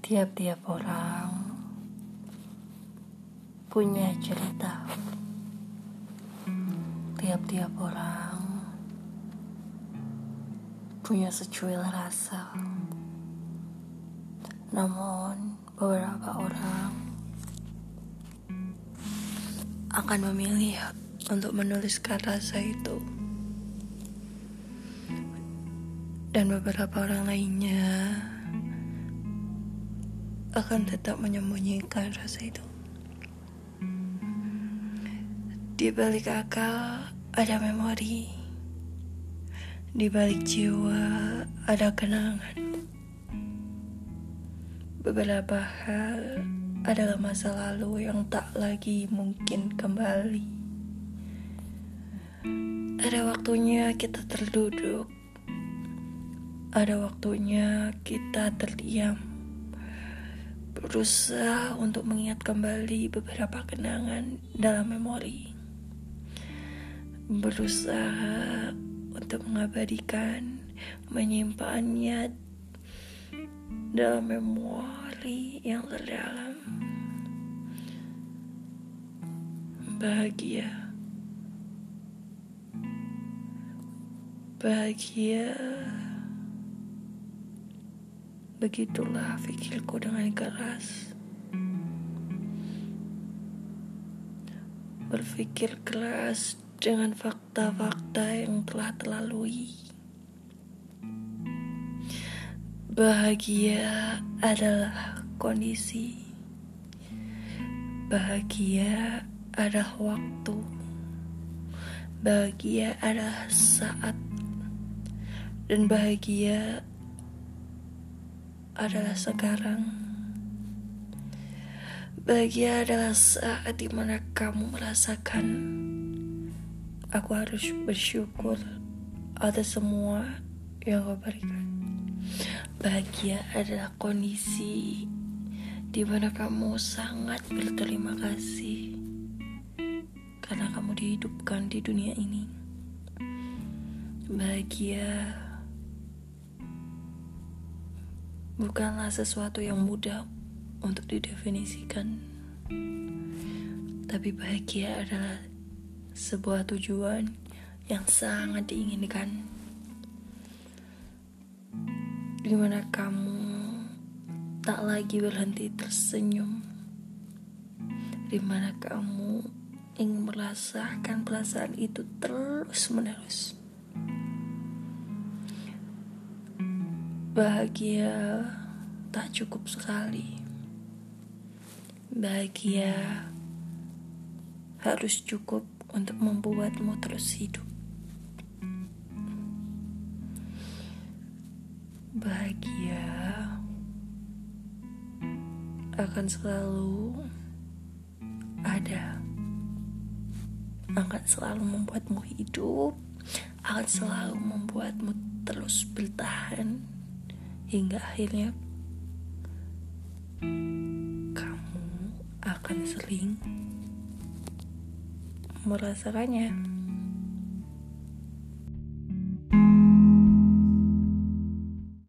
Tiap-tiap orang punya cerita. Tiap-tiap orang punya secuil rasa. Namun, beberapa orang akan memilih untuk menuliskan rasa itu. Dan beberapa orang lainnya akan tetap menyembunyikan rasa itu. Di balik akal ada memori. Di balik jiwa ada kenangan. Beberapa hal adalah masa lalu yang tak lagi mungkin kembali. Ada waktunya kita terduduk. Ada waktunya kita terdiam berusaha untuk mengingat kembali beberapa kenangan dalam memori. Berusaha untuk mengabadikan, menyimpannya dalam memori yang terdalam. Bahagia. Bahagia. Begitulah pikirku dengan keras. Berpikir keras dengan fakta-fakta yang telah terlalui. Bahagia adalah kondisi. Bahagia adalah waktu. Bahagia adalah saat. Dan bahagia adalah sekarang. Bahagia adalah saat di mana kamu merasakan aku harus bersyukur atas semua yang kau berikan. Bahagia adalah kondisi di mana kamu sangat berterima kasih karena kamu dihidupkan di dunia ini. Bahagia bukanlah sesuatu yang mudah untuk didefinisikan. Tapi bahagia adalah sebuah tujuan yang sangat diinginkan. Di mana kamu tak lagi berhenti tersenyum. Di mana kamu ingin merasakan perasaan itu terus menerus. Bahagia tak cukup sekali. Bahagia harus cukup untuk membuatmu terus hidup. Bahagia akan selalu ada, akan selalu membuatmu hidup, akan selalu membuatmu terus bertahan hingga akhirnya kamu akan sering merasakannya.